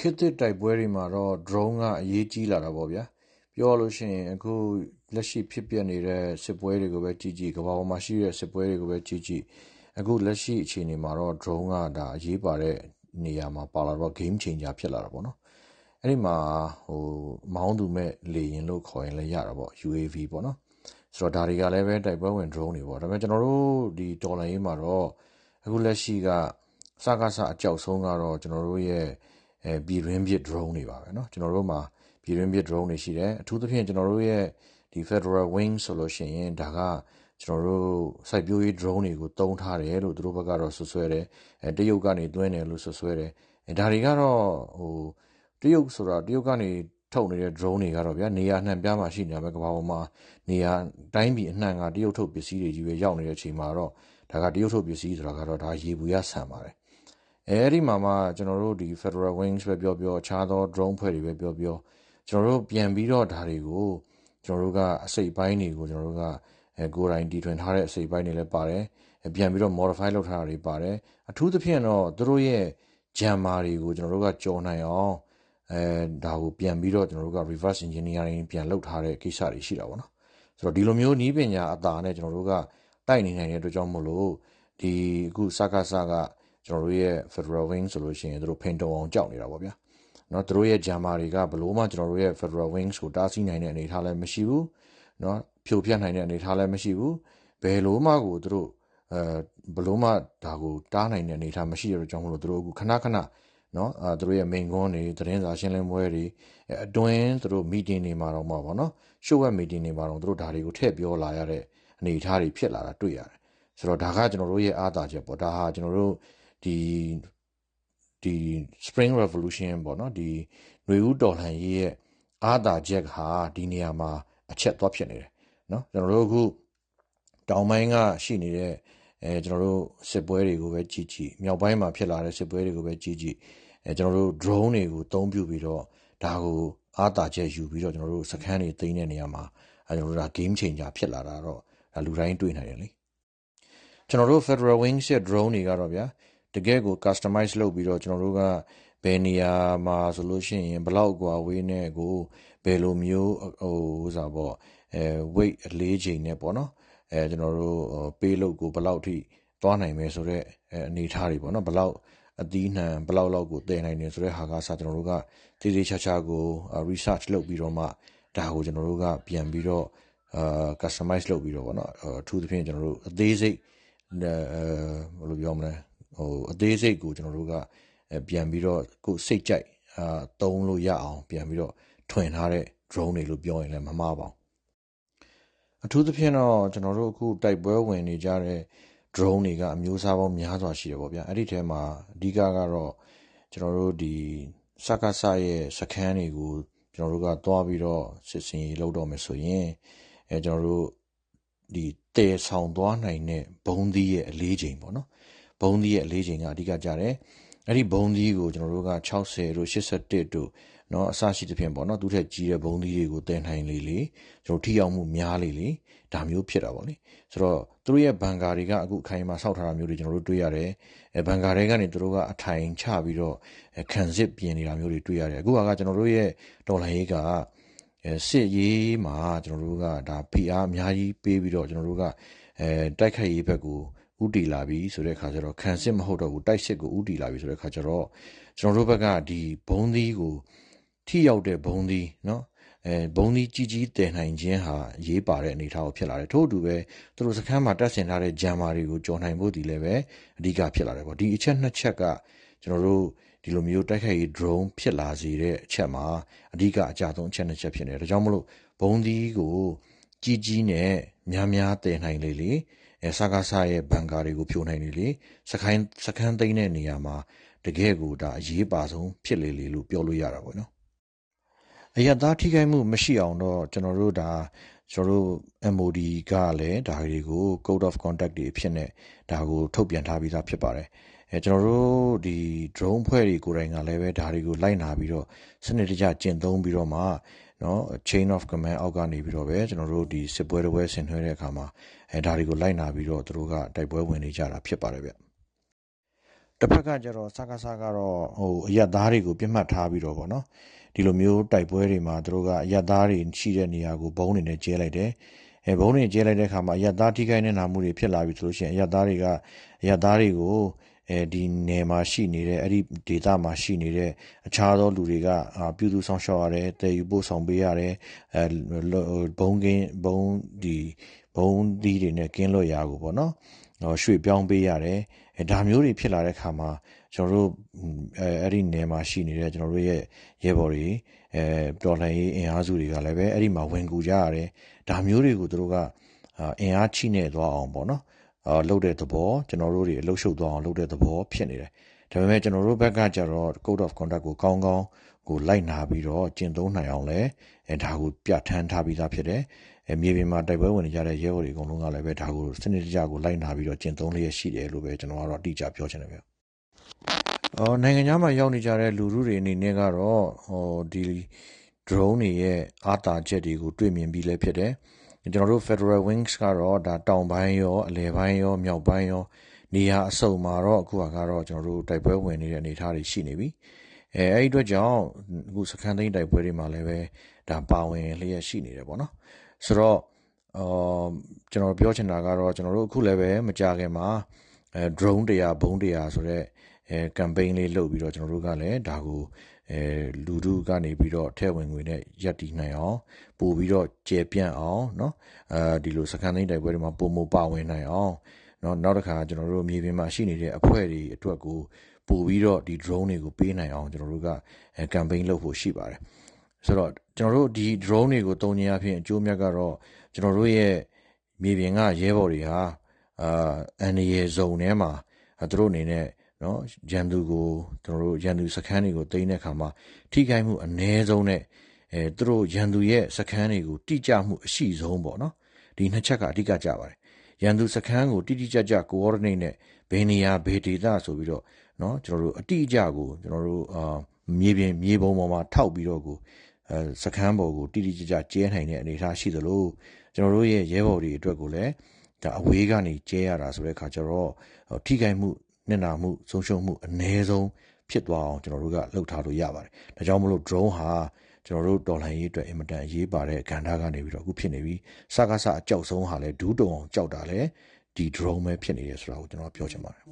ခေတ်သစ်တိုက်ပွဲတွေမှာတော့ drone ကအရေးကြီးလာတာပေါ့ဗျာ ပြောလို့ရှိရင် အခုလက်ရှိဖြစ်ပျက်နေတဲ့စစ်ပွဲတွေကိုပဲကြည့်ကြည့် ကမ္ဘာပေါ်မှာရှိတဲ့ စစ်ပွဲတွေကိုပဲကြည့်ကြည့် အခုလက်ရှိအခြေအနေမှာတော့ drone က ဒါ အရေးပါတဲ့နေရာမှာ ပါလာတော့ game changer ဖြစ်လာတာပေါ့နော် အဲ့ဒီမှာဟိုမောင်းသူမဲ့လေရင်လို့ ခေါ်ရင်လည်းရတာပေါ့ UAV ပေါ့နော် ဆိုတော့ ဒါတွေကလည်းပဲ တိုက်ပွဲဝင် drone တွေပေါ့ ဒါပေမဲ့ ကျွန်တော်တို့ ဒီတော်လိုင်းရေးမှာတော့ အခုလက်ရှိက စကားစအကြောက်ဆုံးကတော့ ကျွန်တော်တို့ရဲ့ အဲပြည်ရင်းပြစ် drone တွေပါပဲเนาะကျွန်တော်တို့မှာပြည်ရင်းပြစ် drone တွေရှိတယ်အထူးသဖြင့်ကျွန်တော်တို့ရဲ့ဒီ Federal Wing ဆိုလို့ရှိရင်ဒါကကျွန်တော်တို့စိုက်ပျိုးရေး drone တွေကိုတုံးထားတယ်လို့သူတို့ဘက်ကတော့ဆွဆွဲတယ်အဲတရုတ်ကနေသွင်းတယ်လို့ဆွဆွဲတယ်အဲဒါတွေကတော့ဟိုတရုတ်ဆိုတာတရုတ်ကနေထုတ်နေတဲ့ drone တွေကတော့ဗျာနေရာနှံ့ပြားမှာရှိနေတာပဲကမ္ဘာပေါ်မှာနေရာတိုင်းပြည်အနှံ့ကတရုတ်ထုတ်ပစ္စည်းတွေကြီးပဲရောက်နေတဲ့အချိန်မှာတော့ဒါကတရုတ်ထုတ်ပစ္စည်းဆိုတာကတော့ဒါရေဘူးရဆန်ပါတယ် အဲဒီမှာမှကျွန်တော်တို့ဒီ Federal Wings ပဲပြောပြောအခြားသော drone ဖွဲ့တွေပဲပြောပြောကျွန်တော်တို့ပြန်ပြီးတော့ဒါတွေကိုကျွန်တော်တို့ကအစိတ်ပိုင်းတွေကိုကျွန်တော်တို့ကအဲကိုယ်တိုင်တီထွင်ထားတဲ့အစိတ်ပိုင်းတွေလည်းပါတယ်ပြန်ပြီးတော့ modify လုပ်ထားတာတွေပါတယ်အထူးသဖြင့်တော့သူတို့ရဲ့ jammer တွေကိုကျွန်တော်တို့ကကြော်နိုင်အောင်အဲဒါကိုပြန်ပြီးတော့ကျွန်တော်တို့က reverse engineering ပြန်လုပ်ထားတဲ့ကိစ္စတွေရှိတာပေါ့နော်ဆိုတော့ဒီလိုမျိုးနီးပညာအတာနဲ့ကျွန်တော်တို့ကတိုက်နေနိုင်တဲ့အတွက်ကြောင့်မို့လို့ဒီအခုစကားစက ကျွန်တော်တို့ရဲ့ Federal Wing ဆိုလို့ရှိရင်တို့ဖိန်တုံအောင်ကြောက်နေတာပေါ့ဗျာเนาะတို့ရဲ့ဂျာမာတွေကဘလို့မှကျွန်တော်တို့ရဲ့ Federal Wings ကိုတားဆီးနိုင်တဲ့အနေအထားလည်းမရှိဘူးเนาะဖြိုဖျက်နိုင်တဲ့အနေအထားလည်းမရှိဘူးဘယ်လိုမှကိုတို့အဲဘလို့မှဒါကိုတားနိုင်တဲ့အနေအထားမရှိရတော့ကြောင့်မလို့တို့အခုခဏခဏနော်အဲတို့ရဲ့ main ကွန်းတွေသတင်းစာရှင်းလင်းပွဲတွေအတွင်းတို့ meeting တွေမှာတော့မှာပေါ့နော် show web meeting တွေမှာတော့တို့ဒါတွေကိုထည့်ပြောလာရတဲ့အနေအထားတွေဖြစ်လာတာတွေ့ရတယ်ဆိုတော့ဒါကကျွန်တော်တို့ရဲ့အားသာချက်ပေါ့ဒါဟာကျွန်တော်တို့ ဒီဒီ spring revolution ပေါ့နော်ဒီຫນွေဦးတော်လှန်ရေးရဲ့အားသာချက်ဟာဒီနေရာမှာအချက်သွားဖြစ်နေတယ်နော်ကျွန်တော်တို့အခုတောင်ပိုင်းကရှိနေတဲ့အဲကျွန်တော်တို့စစ်ပွဲတွေကိုပဲကြည့်ကြည့်မြောက်ပိုင်းမှာဖြစ်လာတဲ့စစ်ပွဲတွေကိုပဲကြည့်ကြည့်အဲကျွန်တော်တို့ drone တွေကိုတုံးပြပြီးတော့ဒါကိုအားတာချက်ယူပြီးတော့ကျွန်တော်တို့စခန်းတွေသိမ်းတဲ့နေရာမှာအဲကျွန်တော်တို့ဒါ game changer ဖြစ်လာတာတော့ဒါလူတိုင်းတွေ့နိုင်တယ်လေကျွန်တော်တို့ Federal Wings ရဲ့ drone တွေကတော့ဗျာ တကယ့်ကို customize လုပ်ပြီးတော့ ကျွန်တော်တို့က ဘယ်နေရာမှာဆိုလို့ရှိရင် ဘယ်လောက်အကွာအဝေးနဲ့ကို ဘယ်လိုမျိုး ဟိုဥစ္စာပေါ့ အဲ weight အလေးချိန်နဲ့ပေါ့နော်။အဲ ကျွန်တော်တို့ payload ကို ဘယ်လောက်ထိ သွားနိုင်မယ်ဆိုတဲ့ အနေအထားတွေပေါ့နော်။ဘယ်လောက် အသီးအနှံ ဘယ်လောက်လောက်ကို သယ်နိုင်တယ်ဆိုတဲ့ဟာကအစ ကျွန်တော်တို့က သေသေချာချာကို research လုပ်ပြီးတော့မှ ဒါကို ကျွန်တော်တို့က ပြန်ပြီးတော့ customize လုပ်ပြီးတော့ပေါ့နော်။အထူးသဖြင့် ကျွန်တော်တို့ အသေးစိတ် ဘယ်လိုပြောမလဲ ဟိုအသေးစိတ်ကိုကျွန်တော်တို့ကပြန်ပြီးတော့ကိုစိတ်ကြိုက်အာတုံးလို့ရအောင်ပြန်ပြီးတော့ထွင်ထားတဲ့ drone တွေလို့ပြောရင်လည်းမမှားပါဘူးအထူးသဖြင့်တော့ကျွန်တော်တို့အခုတိုက်ပွဲဝင်နေကြတဲ့ drone တွေကအမျိုးအစားပေါင်းများစွာရှိတယ်ပေါ့ဗျာအဲ့ဒီထဲမှာအဓိကကတော့ကျွန်တော်တို့ဒီစကားဆရဲ့စခန်းတွေကိုကျွန်တော်တို့ကသွားပြီးတော့စစ်စင်ရေးလုပ်တော့မယ်ဆိုရင်အဲကျွန်တော်တို့ဒီတဲဆောင်သွားနိုင်တဲ့ဘုံသီးရဲ့အလေးချိန်ပေါ့နော် ဘုံသီးရဲ့အလေးချိန်ကအဓိကကြတယ်အဲ့ဒီဘုံသီးကိုကျွန်တော်တို့က60တို့81တို့เนาะအစရှိသဖြင့်ပေါ့เนาะသူထက်ကြီးတဲ့ဘုံသီးတွေကိုတည်နိုင်လေလေကျွန်တော်ထိရောက်မှုများလေလေဒါမျိုးဖြစ်တာပေါ့လေဆိုတော့သူတို့ရဲ့ဘန်ကာတွေကအခုအခိုင်အမာဆောက်ထားတာမျိုးတွေကျွန်တော်တို့တွေ့ရတယ်အဲဘန်ကာတွေကနေသူတို့ကအထိုင်ချပြီးတော့ခံစစ်ပြင်နေတာမျိုးတွေတွေ့ရတယ်အခုကကျွန်တော်တို့ရဲ့တော်လှန်ရေးကအဲစစ်ရေးမှာကျွန်တော်တို့ကဒါဖိအားအများကြီးပေးပြီးတော့ကျွန်တော်တို့ကအဲတိုက်ခိုက်ရေးဘက်ကို ဥတီလာပြီဆိုတဲ့ခါကျတော့ခံစစ်မဟုတ်တော့ဘူးတိုက်စစ်ကိုဥတီလာပြီဆိုတဲ့ခါကျတော့ကျွန်တော်တို့ဘက်ကဒီဘုံသီးကိုထိရောက်တဲ့ဘုံသီးเนาะအဲဘုံသီးကြီးကြီးတည်နိုင်ခြင်းဟာရေးပါတဲ့အနေအထားကိုဖြစ်လာတယ်ထို့အတူပဲသူတို့စခန်းမှာတက်ဆင်ထားတဲ့ဂျမ်မာတွေကိုကြော်နိုင်ဖို့ဒီလည်းပဲအဓိကဖြစ်လာတယ်ပေါ့ဒီအချက်နှစ်ချက်ကကျွန်တော်တို့ဒီလိုမျိုးတိုက်ခိုက်ရေး drone ဖြစ်လာစေတဲ့အချက်မှာအဓိကအကြဆုံးအချက်နှစ်ချက်ဖြစ်နေတယ်ဒါကြောင့်မလို့ဘုံသီးကိုကြီးကြီးနဲ့များများတည်နိုင်လေလေ အဲစကားဆရဲ့ဘန်ကာတွေကိုဖြိုနိုင်လေလေစခိုင်းစခန်းသိမ်းတဲ့နေရာမှာတကယ်ကိုဒါအရေးပါဆုံးဖြစ်လေလေလို့ပြောလို့ရတာပေါ့နော်အရသားထိခိုက်မှုမရှိအောင်တော့ကျွန်တော်တို့ဒါကျွန်တော်တို့ MOD ကလည်းဒါတွေကို code of conduct တွေအဖြစ်နဲ့ဒါကိုထုတ်ပြန်ထားပြီးသားဖြစ်ပါတယ်အဲ ကျွန်တော်တို့ဒီ drone ဖွဲ့တွေကိုယ်တိုင်ကလည်းပဲဒါတွေကိုလိုက်နာပြီးတော့စနစ်တကျကျင့်သုံးပြီးတော့မှနော် chain of command အောက်ကနေပြီးတော့ပဲကျွန်တော်တို့ဒီစစ်ပွဲတစ်ပွဲဆင်နွှဲတဲ့အခါမှာအဲဒါတွေကိုလိုက်နာပြီးတော့သူတို့ကတိုက်ပွဲဝင်နေကြတာဖြစ်ပါတယ်ဗျတစ်ဖက်ကကျတော့စကားစကတော့ဟိုအရက်သားတွေကိုပြစ်မှတ်ထားပြီးတော့ဗောနော်ဒီလိုမျိုးတိုက်ပွဲတွေမှာသူတို့ကအရက်သားတွေရှိတဲ့နေရာကိုဘုံနေနဲ့ကျဲလိုက်တယ်အဲဘုံတွေကျဲလိုက်တဲ့အခါမှာအရက်သားထိခိုက်နေတာမှုတွေဖြစ်လာပြီဆိုလို့ရှိရင်အရက်သားတွေကအရက်သားတွေကို အဲဒီနယ်မှာရှိနေတဲ့အဲ့ဒီဒေသမှာရှိနေတဲ့အခြားသောလူတွေကပြုစုဆောင်ရှောက်ရတယ်တည်ယူပို့ဆောင်ပေးရတယ်အဲဘုံကင်းဘုံဒီဘုံဒီတွေနဲ့ကင်းလွတ်ရာကိုပေါ့နော်ရွှေ့ပြောင်းပေးရတယ်အဲဒါမျိုးတွေဖြစ်လာတဲ့ခါမှာကျွန်တော်တို့အဲအဲ့ဒီနယ်မှာရှိနေတဲ့ကျွန်တော်တို့ရဲ့ရဲဘော်တွေအဲတော်လှန်ရေးအင်အားစုတွေကလည်းပဲအဲ့ဒီမှာဝင်ကူကြရတယ်ဒါမျိုးတွေကိုသူတို့ကအင်အားချိနေသွားအောင်ပေါ့နော် အာလှုပ်တဲ့သဘောကျွန်တော်တို့တွေအလှုပ်ရှုပ်သွားအောင်လှုပ်တဲ့သဘောဖြစ်နေတယ်ဒါပေမဲ့ကျွန်တော်တို့ဘက်ကကျတော့ code of conduct ကိုကောင်းကောင်းကိုလိုက်နာပြီးတော့ကျင့်သုံးနိုင်အောင်လဲအဲဒါကိုပြဋ္ဌာန်းထားပြီးသားဖြစ်တယ်အဲမြေပြင်မှာတိုက်ပွဲဝင်နေကြတဲ့ရဲဘော်တွေအကုန်လုံးကလည်းပဲဒါကိုစနစ်တကျကိုလိုက်နာပြီးတော့ကျင့်သုံးလျက်ရှိတယ်လို့ပဲကျွန်တော်ကတော့အတိအကျပြောချင်တယ်ဗျ။အော်နိုင်ငံခြားမှာရောက်နေကြတဲ့လူလူတွေအနေနဲ့ကတော့ဟိုဒီ drone တွေရဲ့အားတာချက်တွေကိုတွေ့မြင်ပြီးလဲဖြစ်တယ်။ ကျွန်တော်တို့ Federal Wings ကတော့ဒါတောင်ပိုင်းရောအလယ်ပိုင်းရောမြောက်ပိုင်းရောနေရာအစုံမှာတော့အခုကတော့ကျွန်တော်တို့တိုက်ပွဲဝင်နေတဲ့အနေအထားတွေရှိနေပြီ။အဲအဲ့ဒီအတွက်ကြောင့်အခုစခန်းသိမ်းတိုက်ပွဲတွေမှာလည်းပဲဒါပါဝင်လျက်ရှိနေတယ်ပေါ့နော်။ဆိုတော့အော်ကျွန်တော်ပြောချင်တာကတော့ကျွန်တော်တို့အခုလည်းပဲမကြခင်မှာအဲ drone တရားဘုံတရားဆိုတော့ အဲ campaign လေးလုပ်ပြီးတော့ကျွန်တော်တို့ကလည်းဒါကိုအဲလူထုကနေပြီးတော့ထဲဝင်ငွေနဲ့ရက်တည်နိုင်အောင်ပို့ပြီးတော့ကျေပြန့်အောင်เนาะအဲဒီလိုစကန်သိန်းတိုက်ပွဲတွေမှာပုံမပါဝင်နိုင်အောင်เนาะနောက်တစ်ခါကျွန်တော်တို့မြေပြင်မှာရှိနေတဲ့အဖွဲ့တွေအတွက်ကိုပို့ပြီးတော့ဒီ drone တွေကိုပေးနိုင်အောင်ကျွန်တော်တို့က campaign လုပ်ဖို့ရှိပါတယ်ဆိုတော့ကျွန်တော်တို့ဒီ drone တွေကိုတုံညင်အဖြစ်အကျိုးမြတ်ကတော့ကျွန်တော်တို့ရဲ့မြေပြင်ကရဲဘော်တွေဟာအာအန်ရီဇုံထဲမှာသူတို့အနေနဲ့ နော်ရန်သူကိုကျွန်တော်တို့ရန်သူစခန်းတွေကိုတင်တဲ့အခါမှာထိခိုက်မှုအ ਨੇ ဆုံးနဲ့အဲသူတို့ရန်သူရဲ့စခန်းတွေကိုတိကျမှုအရှိဆုံးပေါ့နော်ဒီနှစ်ချက်ကအဓိကကြပါတယ်ရန်သူစခန်းကိုတိတိကျကျ coordinate နဲ့ဘယ်နေရာဘယ်ဒေသဆိုပြီးတော့เนาะကျွန်တော်တို့အတိအကျကိုကျွန်တော်တို့အာမြေပြင်မြေပုံပေါ်မှာထောက်ပြီးတော့ကိုအဲစခန်းပေါ်ကိုတိတိကျကျကျဲနိုင်တဲ့အနေအထားရှိသလိုကျွန်တော်တို့ရဲ့ရဲဘော်တွေအတွက်ကိုလည်းဒါအဝေးကနေကျဲရတာဆိုတဲ့အခါကျတော့ထိခိုက်မှု နစ်နာမှုဆုံးရှုံးမှုအ ਨੇ ဆုံးဖြစ်သွားအောင်ကျွန်တော်တို့ကလှုပ်ထားလို့ရပါတယ်။ဒါကြောင့်မလို့ drone ဟာကျွန်တော်တို့တော်လှန်ရေးအတွက်အင်မတန်အရေးပါတဲ့ကဏ္ဍကနေပြီးတော့အခုဖြစ်နေပြီ။စကားစအကြောက်ဆုံးဟာလဲဒူးတုံအောင်ကြောက်တာလဲဒီ drone ပဲဖြစ်နေတယ်ဆိုတာကိုကျွန်တော်ပြောချင်ပါတယ်။